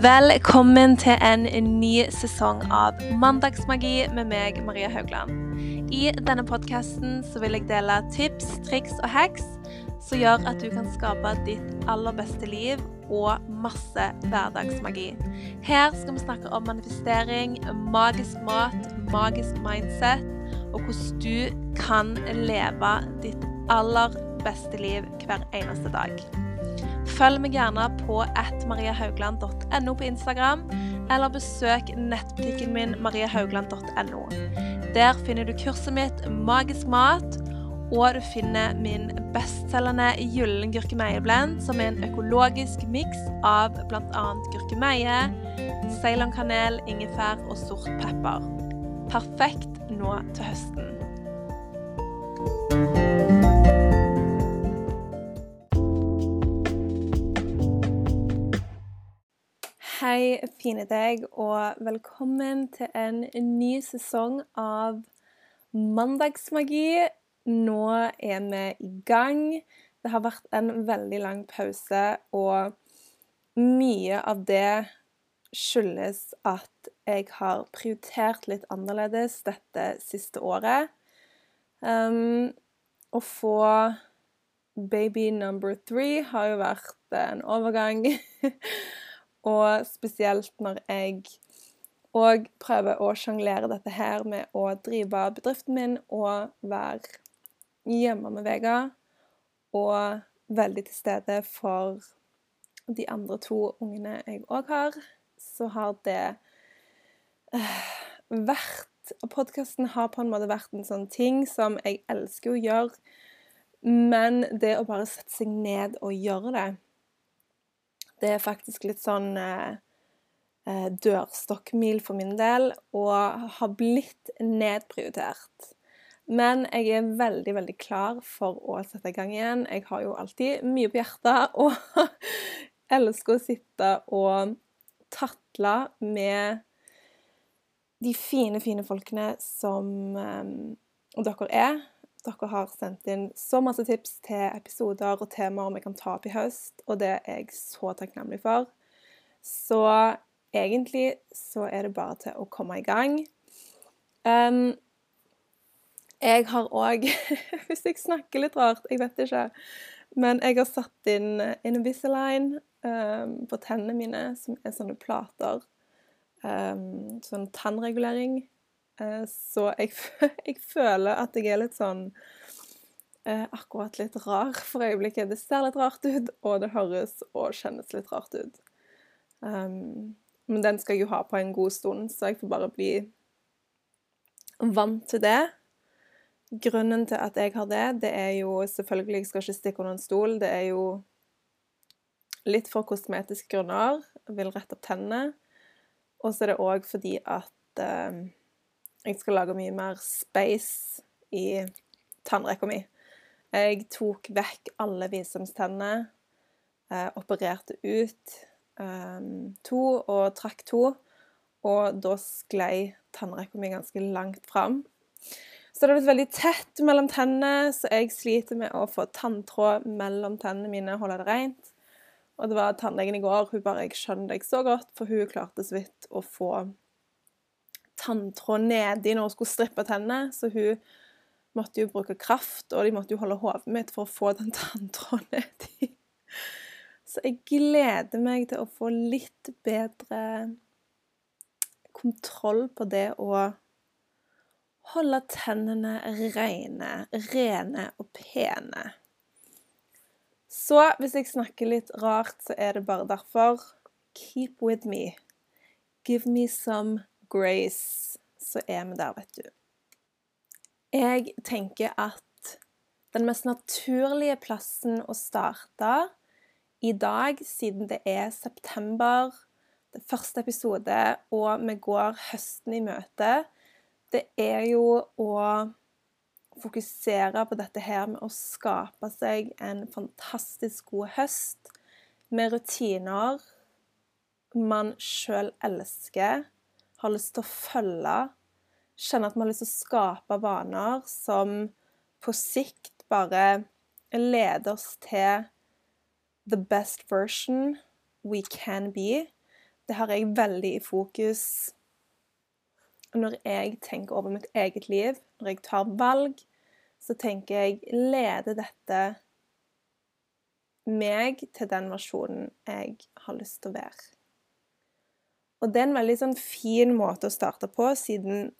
Velkommen til en ny sesong av Mandagsmagi med meg, Maria Haugland. I denne podkasten vil jeg dele tips, triks og hacks som gjør at du kan skape ditt aller beste liv og masse hverdagsmagi. Her skal vi snakke om manifestering, magisk mat, magisk mindset og hvordan du kan leve ditt aller beste liv hver eneste dag. Følg meg gjerne på atmariahaugland.no på Instagram, eller besøk nettbutikken min mariahaugland.no. Der finner du kurset mitt Magisk mat, og du finner min bestselgende gyllen gurkemeieblend, som er en økologisk miks av bl.a. gurkemeie, ceylonkanel, ingefær og sort pepper. Perfekt nå til høsten. Hei, fine deg, og velkommen til en ny sesong av Mandagsmagi. Nå er vi i gang. Det har vært en veldig lang pause, og mye av det skyldes at jeg har prioritert litt annerledes dette siste året. Um, å få baby number three har jo vært en overgang. Og spesielt når jeg òg prøver å sjonglere dette her med å drive bedriften min og være hjemme med Vega. Og veldig til stede for de andre to ungene jeg òg har. Så har det uh, vært Podkasten har på en måte vært en sånn ting som jeg elsker å gjøre. Men det å bare sette seg ned og gjøre det det er faktisk litt sånn eh, eh, dørstokkmil for min del, og har blitt nedprioritert. Men jeg er veldig, veldig klar for å sette i gang igjen. Jeg har jo alltid mye på hjertet, og elsker å sitte og tatle med de fine, fine folkene som eh, dere er. Dere har sendt inn så masse tips til episoder og temaer vi kan ta opp i høst, og det er jeg så takknemlig for. Så egentlig så er det bare til å komme i gang. Um, jeg har òg Hvis jeg snakker litt rart, jeg vet ikke. Men jeg har satt inn Invisalign um, på tennene mine, som er sånne plater. Um, sånn tannregulering. Eh, så jeg, jeg, føler at jeg er litt sånn eh, akkurat litt rar for øyeblikket. Det ser litt rart ut, og det høres og kjennes litt rart ut. Um, men den skal jeg jo ha på en god stund, så jeg får bare bli vant til det. Grunnen til at jeg har det, det er jo selvfølgelig Jeg skal ikke stikke under en stol. Det er jo litt for kosmetiske grunner. Jeg vil rette opp tennene. Og så er det òg fordi at um, jeg skal lage mye mer space i tannrekka mi. Jeg tok vekk alle visdomstennene, eh, opererte ut eh, to og trakk to, og da sklei tannrekka mi ganske langt fram. Så det har blitt veldig tett mellom tennene, så jeg sliter med å få tanntråd mellom tennene mine, holde det rent. Og det var tannlegen i går, hun bare 'Jeg skjønner deg så godt', for hun klarte så vidt å få tanntråd nedi når hun skulle strippe tennene, så hun måtte jo bruke kraft, og de måtte jo holde hodet mitt for å få den tanntråden nedi. Så jeg gleder meg til å få litt bedre kontroll på det å holde tennene rene, rene og pene. Så hvis jeg snakker litt rart, så er det bare derfor. Keep with me. Give me some Grace, så er vi der, vet du. Jeg tenker at den mest naturlige plassen å starte i dag, siden det er september, det første episode, og vi går høsten i møte, det er jo å fokusere på dette her med å skape seg en fantastisk god høst med rutiner man sjøl elsker har lyst til å følge. Kjenne at vi har lyst til å skape vaner som på sikt bare leder oss til the best version we can be. det har jeg veldig i fokus når jeg tenker over mitt eget liv, når jeg tar valg, så tenker jeg Leder dette meg til den versjonen jeg har lyst til å være? Og det er en veldig sånn fin måte å starte på, siden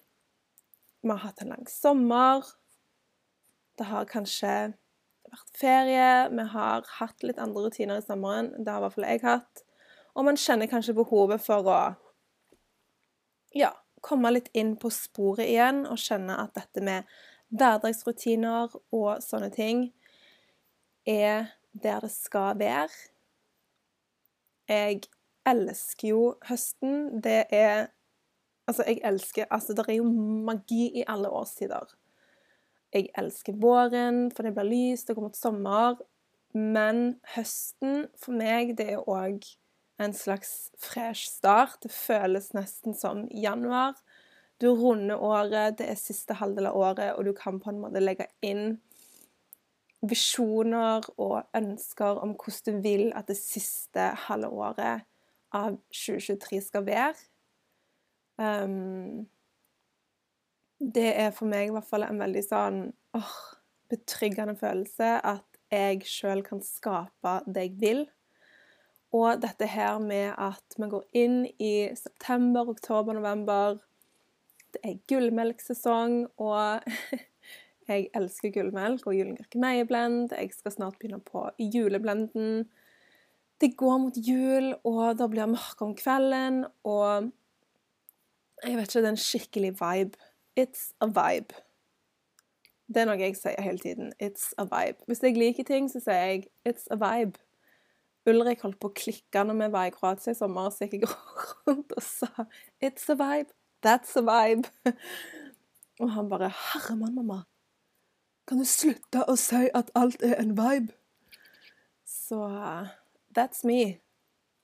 vi har hatt en lang sommer. Det har kanskje vært ferie, vi har hatt litt andre rutiner i sommeren. Det har i hvert fall jeg hatt. Og man kjenner kanskje behovet for å ja, komme litt inn på sporet igjen og kjenne at dette med hverdagsrutiner og sånne ting er der det skal være. Jeg elsker jo høsten. Det er Altså, jeg elsker Altså, det er jo magi i alle årstider. Jeg elsker våren, for det blir lyst, det kommer til sommer. Men høsten for meg, det er òg en slags fresh start. Det føles nesten som januar. Du runder året, det er siste halvdel av året, og du kan på en måte legge inn visjoner og ønsker om hvordan du vil at det siste halve året av 2023 skal være. Um, det er for meg i hvert fall en veldig sånn åh, betryggende følelse at jeg sjøl kan skape det jeg vil. Og dette her med at vi går inn i september, oktober, november Det er gullmelksesong, og jeg elsker gullmelk og Gyllengrøkke meieblend. Jeg skal snart begynne på juleblenden. Det går mot jul, og det blir mørkt om kvelden, og Jeg vet ikke, det er en skikkelig vibe. It's a vibe. Det er noe jeg sier hele tiden. It's a vibe. Hvis jeg liker ting, så sier jeg it's a vibe. Ulrik holdt på å klikke når vi var i Kroatia i sommer, så gikk jeg rundt og sa 'It's a vibe. That's a vibe'. Og han bare 'Herremann, mamma. Kan du slutte å si at alt er en vibe?' Så that's me.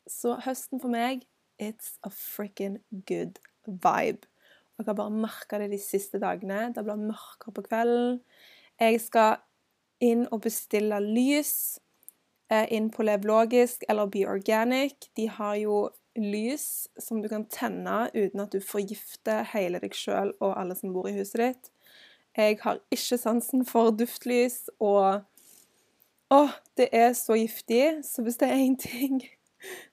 Så høsten for meg, it's a frikken good vibe. Og jeg har bare merka det de siste dagene. Det blir mørkere på kvelden. Jeg skal inn og bestille lys Eh, inn på Lev Logisk eller Be Organic. De har jo lys som du kan tenne uten at du forgifter hele deg sjøl og alle som bor i huset ditt. Jeg har ikke sansen for duftlys, og Å, det er så giftig. Så hvis det er én ting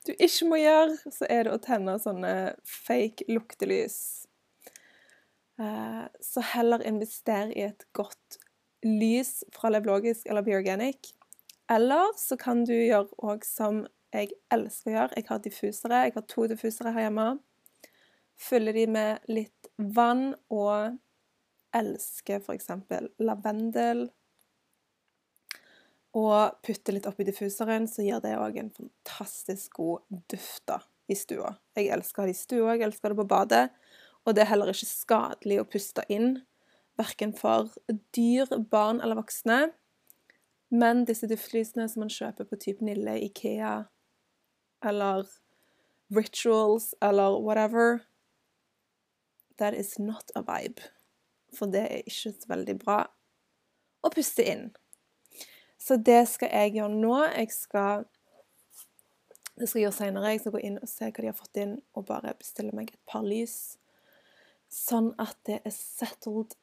du ikke må gjøre, så er det å tenne sånne fake luktelys. Eh, så heller invester i et godt lys fra Levlogisk eller Be Organic. Eller så kan du gjøre òg som jeg elsker å gjøre. Jeg har diffusere. Jeg har to diffusere her hjemme. Fyller de med litt vann og elsker f.eks. lavendel. Og putter litt oppi diffuseren, så gir det òg en fantastisk god duft i stua. Jeg elsker det i stua, jeg elsker det på badet. Og det er heller ikke skadelig å puste inn, verken for dyr, barn eller voksne. Men disse duftlysene som man kjøper på type Nille, Ikea eller Rituals eller whatever That is not a vibe. For det er ikke så veldig bra å puste inn. Så det skal jeg gjøre nå. Jeg skal det skal jeg gjøre senere. Jeg skal gå inn og se hva de har fått inn, og bare bestille meg et par lys. Sånn at det er settled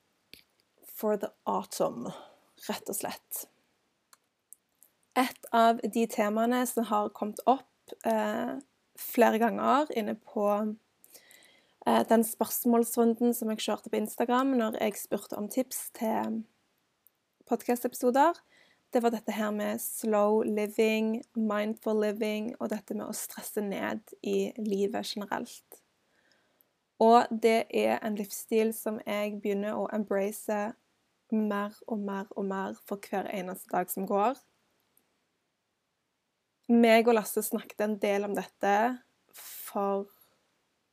for the autumn, rett og slett. Et av de temaene som har kommet opp eh, flere ganger inne på eh, den spørsmålsrunden som jeg kjørte på Instagram når jeg spurte om tips til podkast-episoder, det var dette her med slow living, mindful living og dette med å stresse ned i livet generelt. Og det er en livsstil som jeg begynner å embrace mer og mer og mer for hver eneste dag som går meg og Lasse snakket en del om dette for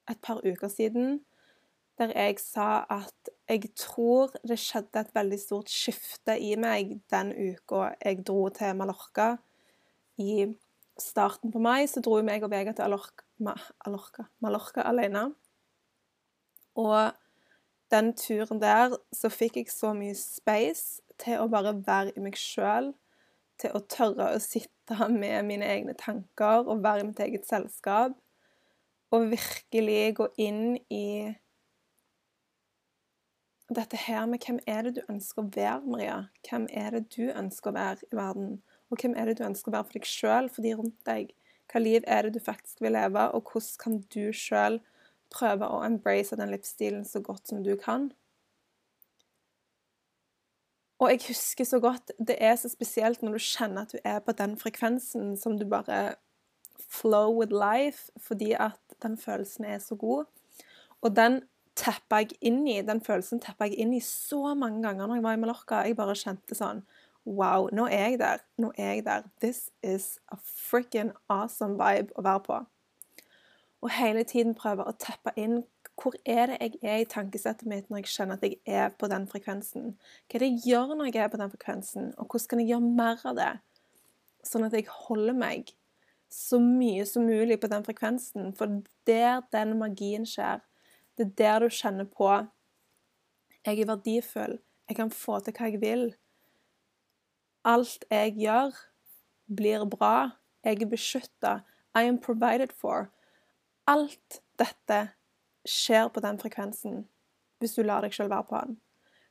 et par uker siden, der jeg sa at jeg tror det skjedde et veldig stort skifte i meg den uka jeg dro til Mallorca. I starten på mai så dro meg og Vega til Alorca, Mallorca, alene. Og den turen der så fikk jeg så mye space til å bare være i meg sjøl til å tørre å sitte med mine egne tanker og være i mitt eget selskap. Og virkelig gå inn i dette her med hvem er det du ønsker å være, Maria? Hvem er det du ønsker å være i verden? Og hvem er det du ønsker å være for deg sjøl, for de rundt deg? Hva liv er det du faktisk vil leve, og hvordan kan du sjøl prøve å embrace den livsstilen så godt som du kan? Og jeg husker så godt Det er så spesielt når du kjenner at du er på den frekvensen som du bare flow with life, fordi at den følelsen er så god. Og den tappa jeg inn i, den følelsen tappa jeg inn i så mange ganger når jeg var i Mallorca. Jeg bare kjente sånn Wow, nå er jeg der. Nå er jeg der. This is a frikken awesome vibe å være på. Og hele tiden prøve å tappe inn hvor er det jeg er i tankesettet mitt når jeg kjenner at jeg er på den frekvensen? Hva er det jeg gjør når jeg er på den frekvensen, og hvordan kan jeg gjøre mer av det? Sånn at jeg holder meg så mye som mulig på den frekvensen. For der den magien skjer, det er der du kjenner på Jeg er verdifull. Jeg kan få til hva jeg vil. Alt jeg gjør, blir bra. Jeg er beskytta. I am provided for. Alt dette skjer på den frekvensen hvis du lar deg sjøl være på den.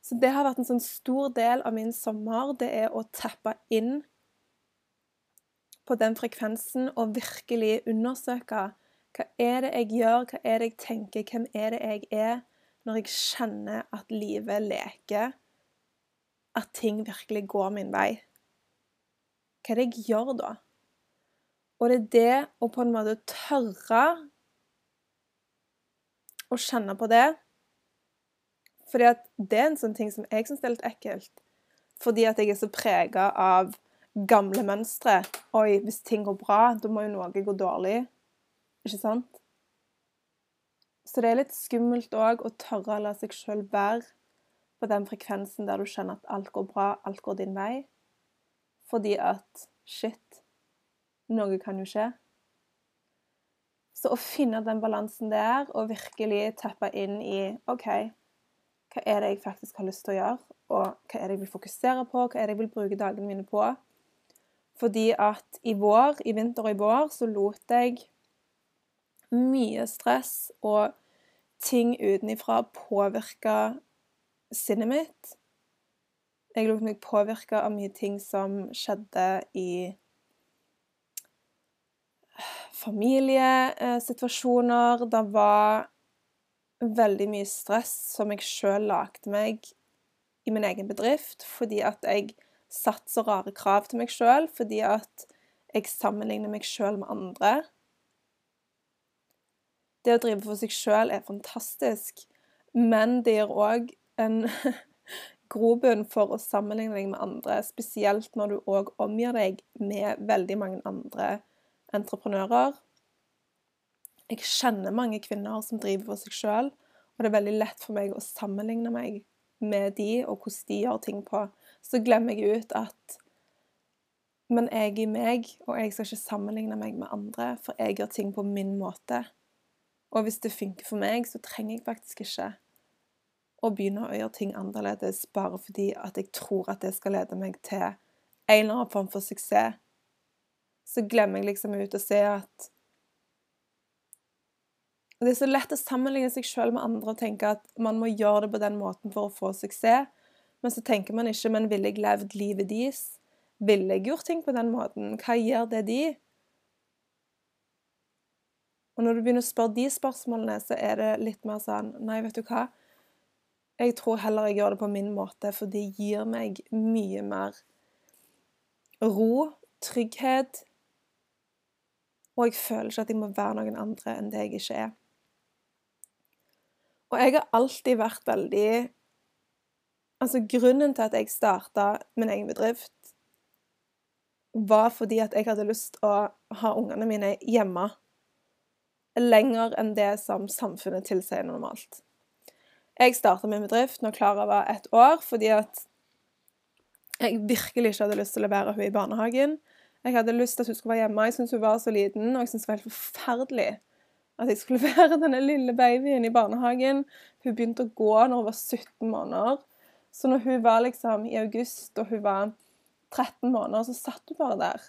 Så det har vært en sånn stor del av min sommer. Det er å tappe inn på den frekvensen og virkelig undersøke hva er det jeg gjør, hva er det jeg tenker, hvem er det jeg er, når jeg kjenner at livet leker, at ting virkelig går min vei? Hva er det jeg gjør da? Og det er det å på en måte tørre å kjenne på det Fordi det er en sånn ting som jeg syns er litt ekkelt. Fordi at jeg er så prega av gamle mønstre. Oi, hvis ting går bra, da må jo noe gå dårlig. Ikke sant? Så det er litt skummelt òg å tørre å la seg sjøl være på den frekvensen der du kjenner at alt går bra, alt går din vei. Fordi at shit, noe kan jo skje. Så å finne den balansen der, og virkelig tappe inn i OK, hva er det jeg faktisk har lyst til å gjøre? Og hva er det jeg vil fokusere på? Hva er det jeg vil bruke dagene mine på? Fordi at i vår, i vinter og i vår, så lot jeg mye stress og ting utenifra påvirka sinnet mitt. Jeg lot meg påvirke av mye ting som skjedde i familiesituasjoner. Det var veldig mye stress som jeg sjøl lagde meg i min egen bedrift, fordi at jeg satte så rare krav til meg sjøl, fordi at jeg sammenligner meg sjøl med andre. Det å drive for seg sjøl er fantastisk, men det gir òg en grobunn for å sammenligne deg med andre, spesielt når du òg omgir deg med veldig mange andre entreprenører. Jeg kjenner mange kvinner som driver for seg sjøl, og det er veldig lett for meg å sammenligne meg med de og hvordan de gjør ting på. Så glemmer jeg ut at Men jeg er meg, og jeg skal ikke sammenligne meg med andre, for jeg gjør ting på min måte. Og hvis det funker for meg, så trenger jeg faktisk ikke å begynne å gjøre ting annerledes bare fordi at jeg tror at det skal lede meg til en eller annen form for suksess så glemmer jeg liksom ut å se at Det er så lett å sammenligne seg sjøl med andre og tenke at man må gjøre det på den måten for å få suksess. Men så tenker man ikke men ville jeg levd livet deres? Ville jeg gjort ting på den måten? Hva gjør det de? Og når du begynner å spørre de spørsmålene, så er det litt mer sånn Nei, vet du hva? Jeg tror heller jeg gjør det på min måte, for det gir meg mye mer ro, trygghet, og jeg føler ikke at jeg må være noen andre enn det jeg ikke er. Og jeg har alltid vært veldig Altså, grunnen til at jeg starta min egen bedrift, var fordi at jeg hadde lyst å ha ungene mine hjemme lenger enn det som samfunnet tilsier normalt. Jeg starta min bedrift når Klara var ett år, fordi at jeg virkelig ikke hadde lyst til å levere henne i barnehagen. Jeg hadde lyst til at hun skulle være hjemme. Jeg syntes hun var så liten, og jeg syntes det var helt forferdelig at jeg skulle levere denne lille babyen i barnehagen. Hun begynte å gå når hun var 17 måneder. Så når hun var liksom i august, og hun var 13 måneder, så satt hun bare der.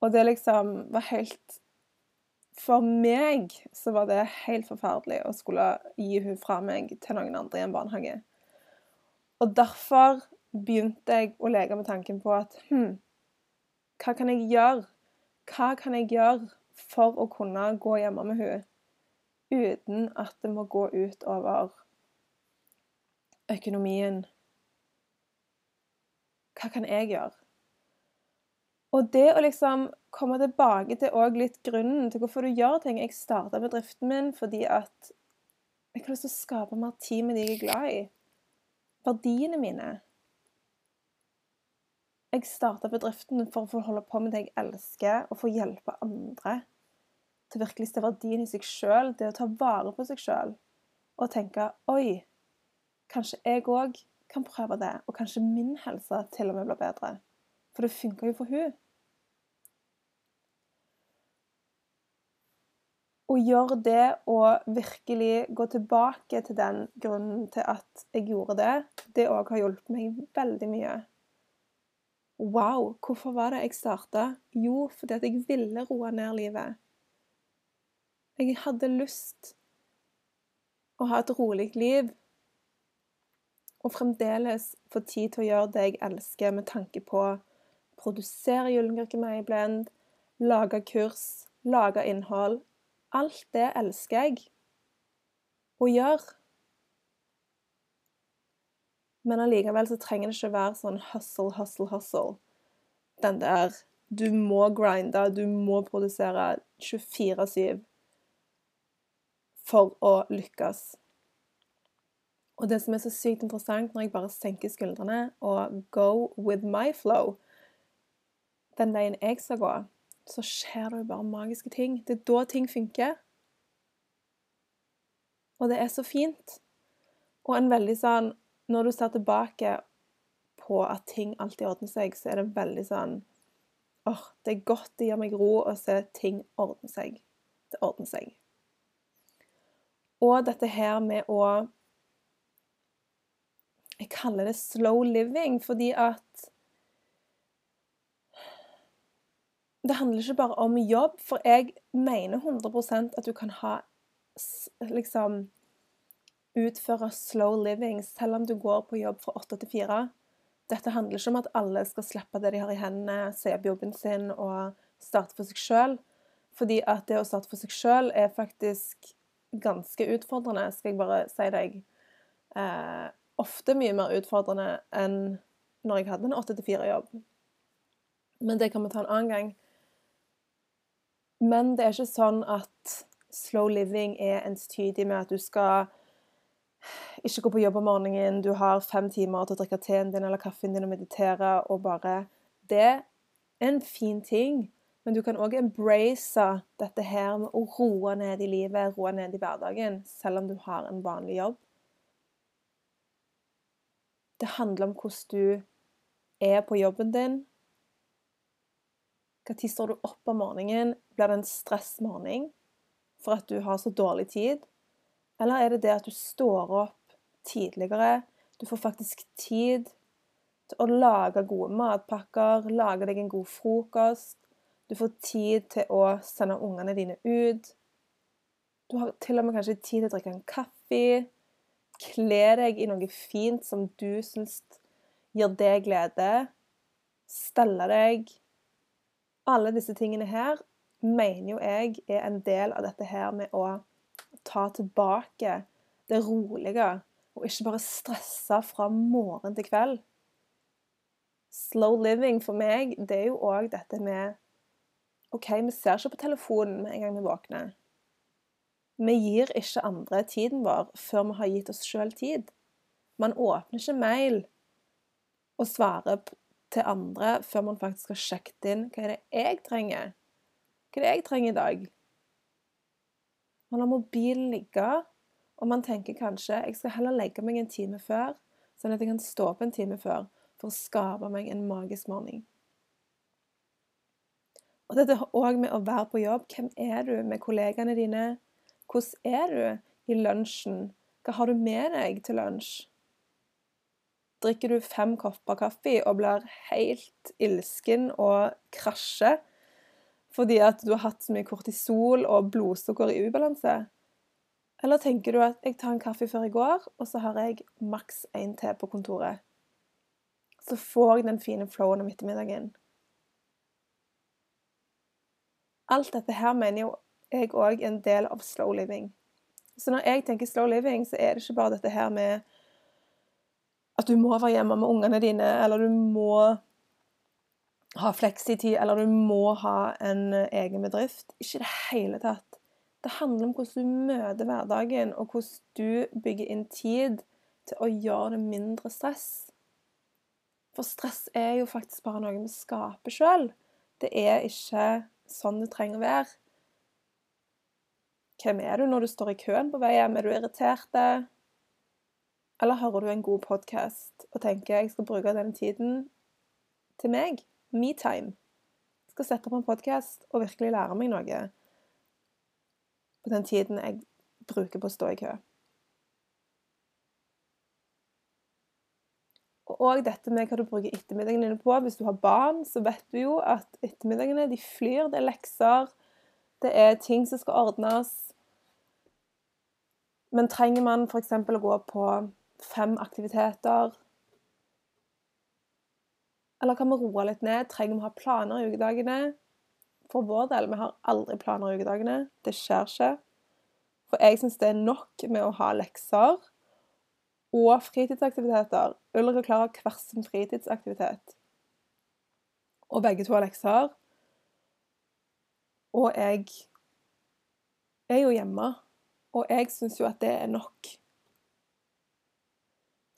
Og det liksom var helt for meg så var det helt forferdelig å skulle gi hun fra meg til noen andre i en barnehage. Og derfor begynte jeg å leke med tanken på at hm, hva kan jeg gjøre? Hva kan jeg gjøre for å kunne gå hjemme med hun uten at det må gå ut over økonomien? Hva kan jeg gjøre? Og det å liksom komme tilbake til òg litt grunnen til hvorfor du gjør ting Jeg starta bedriften min fordi at jeg har lyst til å skape mer tid med de jeg er glad i. Verdiene mine. Jeg starta bedriften for å få holde på med det jeg elsker, og få hjelpe andre til virkelig se verdien i seg sjøl, det å ta vare på seg sjøl. Og tenke Oi, kanskje jeg òg kan prøve det, og kanskje min helse til og med blir bedre. For det funka jo for hun. Å gjøre det og virkelig gå tilbake til den grunnen til at jeg gjorde det, det òg har hjulpet meg veldig mye. Wow, hvorfor var det jeg starta? Jo, fordi at jeg ville roe ned livet. Jeg hadde lyst å ha et rolig liv og fremdeles få tid til å gjøre det jeg elsker, med tanke på produsere Gyllengrøkke Blend, lage kurs, lage innhold, Alt det elsker jeg å gjøre. Men allikevel så trenger det ikke være sånn hustle, hustle, hustle. Den der Du må grinde, du må produsere 24-7 for å lykkes. Og det som er så sykt interessant når jeg bare senker skuldrene og go with my flow Den veien jeg skal gå, så skjer det jo bare magiske ting. Det er da ting funker. Og det er så fint. Og en veldig sånn Når du ser tilbake på at ting alltid ordner seg, så er det veldig sånn åh, oh, det er godt, det gir meg ro å se ting ordne seg. Det ordner seg. Og dette her med å Jeg kaller det slow living fordi at det handler ikke bare om jobb, for jeg mener 100% at du kan ha liksom Utføre slow living selv om du går på jobb fra åtte til fire. Dette handler ikke om at alle skal slippe det de har i hendene, se opp jobben sin og starte for seg sjøl. Fordi at det å starte for seg sjøl er faktisk ganske utfordrende, skal jeg bare si deg. Eh, ofte mye mer utfordrende enn når jeg hadde en åtte til fire-jobb. Men det kan vi ta en annen gang. Men det er ikke sånn at slow living er enstydig med at du skal ikke gå på jobb om morgenen, du har fem timer til å drikke teen din eller kaffen din og meditere og bare Det er en fin ting, men du kan òg embrace dette her med å roe ned i livet, roe ned i hverdagen, selv om du har en vanlig jobb. Det handler om hvordan du er på jobben din, når står du opp om morgenen? Blir det en stressmorgen for at du har så dårlig tid? Eller er det det at du står opp tidligere? Du får faktisk tid til å lage gode matpakker, lage deg en god frokost. Du får tid til å sende ungene dine ut. Du har til og med kanskje tid til å drikke en kaffe. Kle deg i noe fint som du syns gir deg glede. Stelle deg alle disse tingene her mener jo jeg er en del av dette her med å ta tilbake det rolige, og ikke bare stresse fra morgen til kveld. Slow living for meg, det er jo òg dette med OK, vi ser ikke på telefonen med en gang vi våkner. Vi gir ikke andre tiden vår før vi har gitt oss sjøl tid. Man åpner ikke mail og svarer til andre før man faktisk har sjekket inn hva er det jeg trenger. Hva er det jeg trenger i dag? Man har mobilen ligge, og man tenker kanskje jeg skal heller legge meg en time før, sånn at jeg kan stå opp en time før for å skape meg en magisk morgen. Og dette òg med å være på jobb. Hvem er du med kollegaene dine? Hvordan er du i lunsjen? Hva har du med deg til lunsj? Drikker du fem kopper kaffe og blir helt ilsken og krasjer fordi at du har hatt så mye kortisol og blodsukker i ubalanse? Eller tenker du at jeg tar en kaffe før jeg går, og så har jeg maks én til på kontoret? Så får jeg den fine flowen om ettermiddagen. Alt dette her mener jo jeg òg en del av slow living. Så når jeg tenker slow living, så er det ikke bare dette her med at du må være hjemme med ungene dine, eller du må ha fleksitid, eller du må ha en egen bedrift. Ikke i det hele tatt. Det handler om hvordan du møter hverdagen, og hvordan du bygger inn tid til å gjøre det mindre stress. For stress er jo faktisk bare noe vi skaper sjøl. Det er ikke sånn det trenger å være. Hvem er du når du står i køen på vei hjem? Er du irritert? Eller hører du en god podkast og tenker jeg skal bruke den tiden til meg? Metime. Jeg skal sette på en podkast og virkelig lære meg noe på den tiden jeg bruker på å stå i kø. Og dette med hva du bruker ettermiddagen dine på. Hvis du har barn, så vet du jo at ettermiddagene de flyr. Det er lekser, det er ting som skal ordnes. Men trenger man f.eks. å gå på fem aktiviteter? Eller kan vi roe litt ned? Trenger vi å ha planer i ukedagene? For vår del, vi har aldri planer i ukedagene. Det skjer ikke. For jeg syns det er nok med å ha lekser og fritidsaktiviteter. Ulrik klarer hver sin fritidsaktivitet. Og begge to har lekser. Og jeg er jo hjemme, og jeg syns jo at det er nok.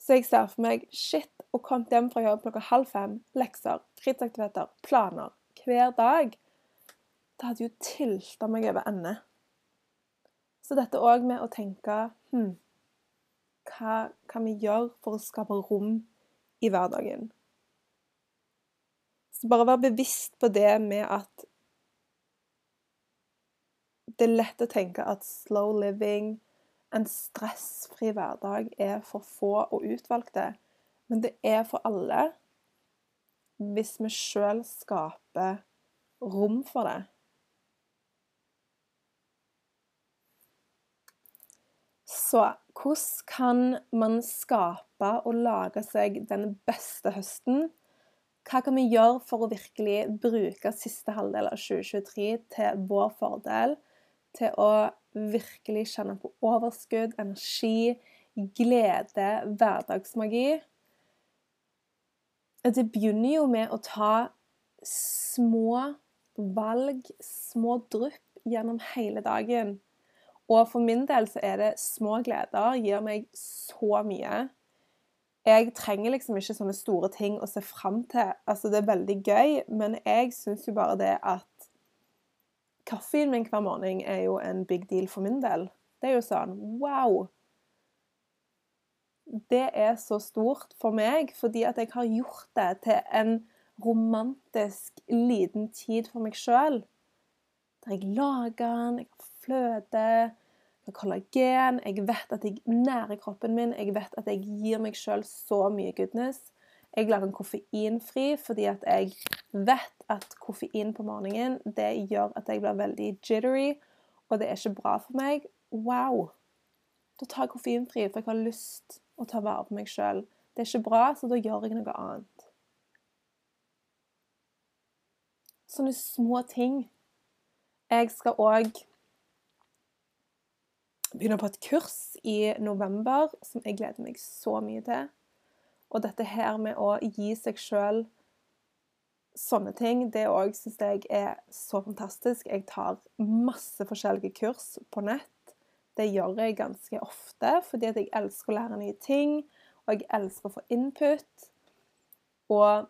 Så jeg ser for meg shit, og kom hjem fra jobb klokka halv fem, lekser, fritidsaktiviteter, planer hver dag. Det hadde jo tilta meg over ende. Så dette òg med å tenke hm, hva kan vi gjøre for å skape rom i hverdagen? Så bare vær bevisst på det med at det er lett å tenke at slow living, en stressfri hverdag, er for få og utvalgte. Men det er for alle hvis vi sjøl skaper rom for det. Så hvordan kan man skape og lage seg den beste høsten? Hva kan vi gjøre for å virkelig bruke siste halvdel av 2023 til vår fordel? Til å virkelig kjenne på overskudd, energi, glede, hverdagsmagi? Det begynner jo med å ta små valg, små drypp gjennom hele dagen. Og for min del så er det små gleder gir meg så mye. Jeg trenger liksom ikke sånne store ting å se fram til. Altså, det er veldig gøy, men jeg syns jo bare det at Kaffen min hver morgen er jo en big deal for min del. Det er jo sånn Wow! Det er så stort for meg fordi at jeg har gjort det til en romantisk liten tid for meg sjøl. Der jeg lager den, jeg har fløte, har kollagen. Jeg vet at jeg nærer kroppen min. Jeg vet at jeg gir meg sjøl så mye goodness. Jeg lager en koffeinfri fordi at jeg vet at koffein på morgenen det gjør at jeg blir veldig jittery, og det er ikke bra for meg. Wow! Da tar jeg koffeinfri, for jeg har lyst å ta vare på meg sjøl. Det er ikke bra, så da gjør jeg noe annet. Sånne små ting. Jeg skal òg begynner på et kurs i november som jeg gleder meg så mye til. Og dette her med å gi seg sjøl sånne ting, det òg syns jeg er så fantastisk. Jeg tar masse forskjellige kurs på nett. Det gjør jeg ganske ofte fordi at jeg elsker å lære nye ting, og jeg elsker å få input. Og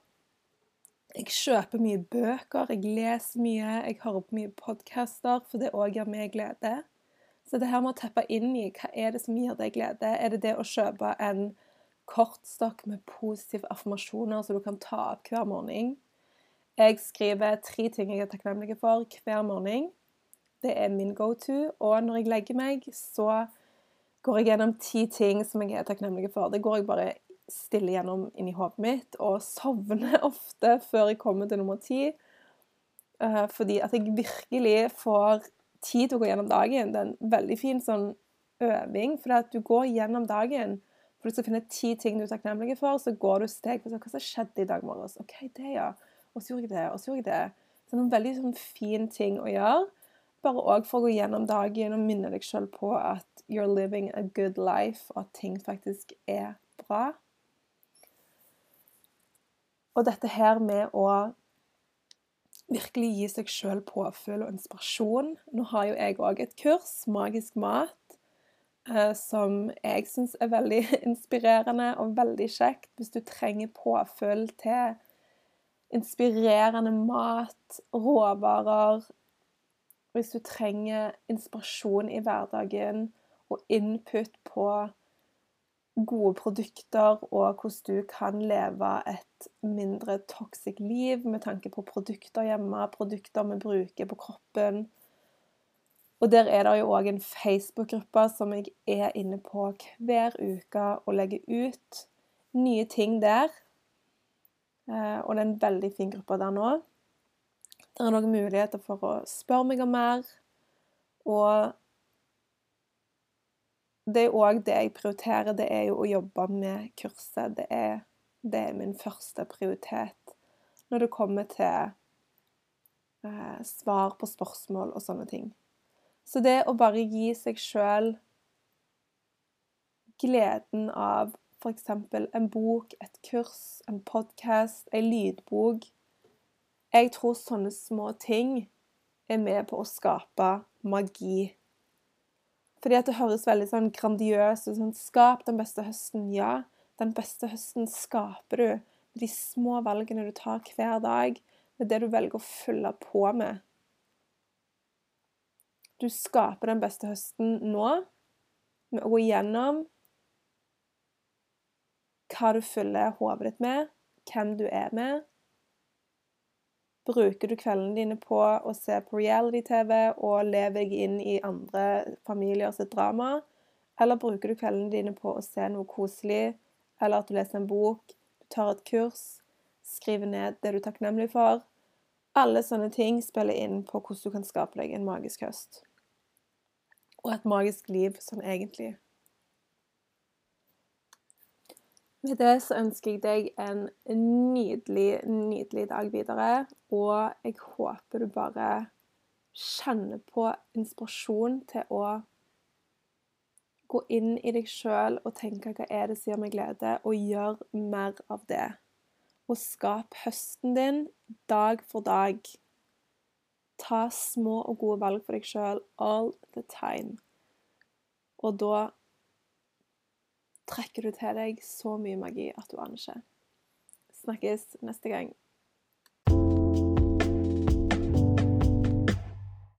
jeg kjøper mye bøker, jeg leser mye, jeg hører på mye podcaster, for det òg gir meg glede. Så det her med å teppe inn i hva er det som gir deg glede? Er det det å kjøpe en kortstokk med positive affirmasjoner som du kan ta opp hver morgen? Jeg skriver tre ting jeg er takknemlig for hver morgen. Det er min go-to. Og når jeg legger meg, så går jeg gjennom ti ting som jeg er takknemlig for. Det går jeg bare stille gjennom inni hodet mitt og sovner ofte før jeg kommer til nummer ti. Uh, fordi at jeg virkelig får tid til å gå gjennom dagen. Det er en veldig fin sånn øving. For at du går gjennom dagen for du skal finne ti ting du er takknemlig for, så går du steg for hva som skjedde i dag morges. OK, det, ja. Og så gjorde jeg det, og så gjorde jeg det. Så det er en veldig sånn fin ting å gjøre. Bare òg for å gå gjennom dagen og minne deg sjøl på at you're living a good life, og at ting faktisk er bra. Og dette her med å virkelig gi seg sjøl påfyll og inspirasjon Nå har jo jeg òg et kurs, Magisk mat, som jeg syns er veldig inspirerende og veldig kjekt hvis du trenger påfyll til inspirerende mat, råvarer Hvis du trenger inspirasjon i hverdagen og input på gode produkter, og hvordan du kan leve et mindre toxic liv med tanke på produkter hjemme, produkter vi bruker på kroppen. Og der er det jo òg en Facebook-gruppe som jeg er inne på hver uke og legger ut nye ting der. Eh, og det er en veldig fin gruppe der nå. Det er noen muligheter for å spørre meg om mer. Og det er òg det jeg prioriterer, det er jo å jobbe med kurset. Det er, det er min første prioritet når det kommer til eh, svar på spørsmål og sånne ting. Så det å bare gi seg sjøl gleden av f.eks. en bok, et kurs, en podkast, ei lydbok Jeg tror sånne små ting er med på å skape magi fordi at det høres veldig sånn grandiøst ut. Sånn, skap den beste høsten. Ja, den beste høsten skaper du de små valgene du tar hver dag, med det du velger å fylle på med. Du skaper den beste høsten nå med å gå gjennom hva du fyller hodet ditt med, hvem du er med, Bruker du kveldene dine på å se på reality-TV og leve deg inn i andre familier sitt drama? Eller bruker du kveldene dine på å se noe koselig, eller at du leser en bok, du tar et kurs, skriver ned det du er takknemlig for? Alle sånne ting spiller inn på hvordan du kan skape deg en magisk høst. Og et magisk liv sånn egentlig. Med det så ønsker jeg deg en nydelig, nydelig dag videre. Og jeg håper du bare kjenner på inspirasjon til å gå inn i deg sjøl og tenke hva er det som gir meg glede, og gjør mer av det. Og skap høsten din dag for dag. Ta små og gode valg for deg sjøl all the time. Og da trekker du til deg så mye magi at du aner ikke. Snakkes neste gang.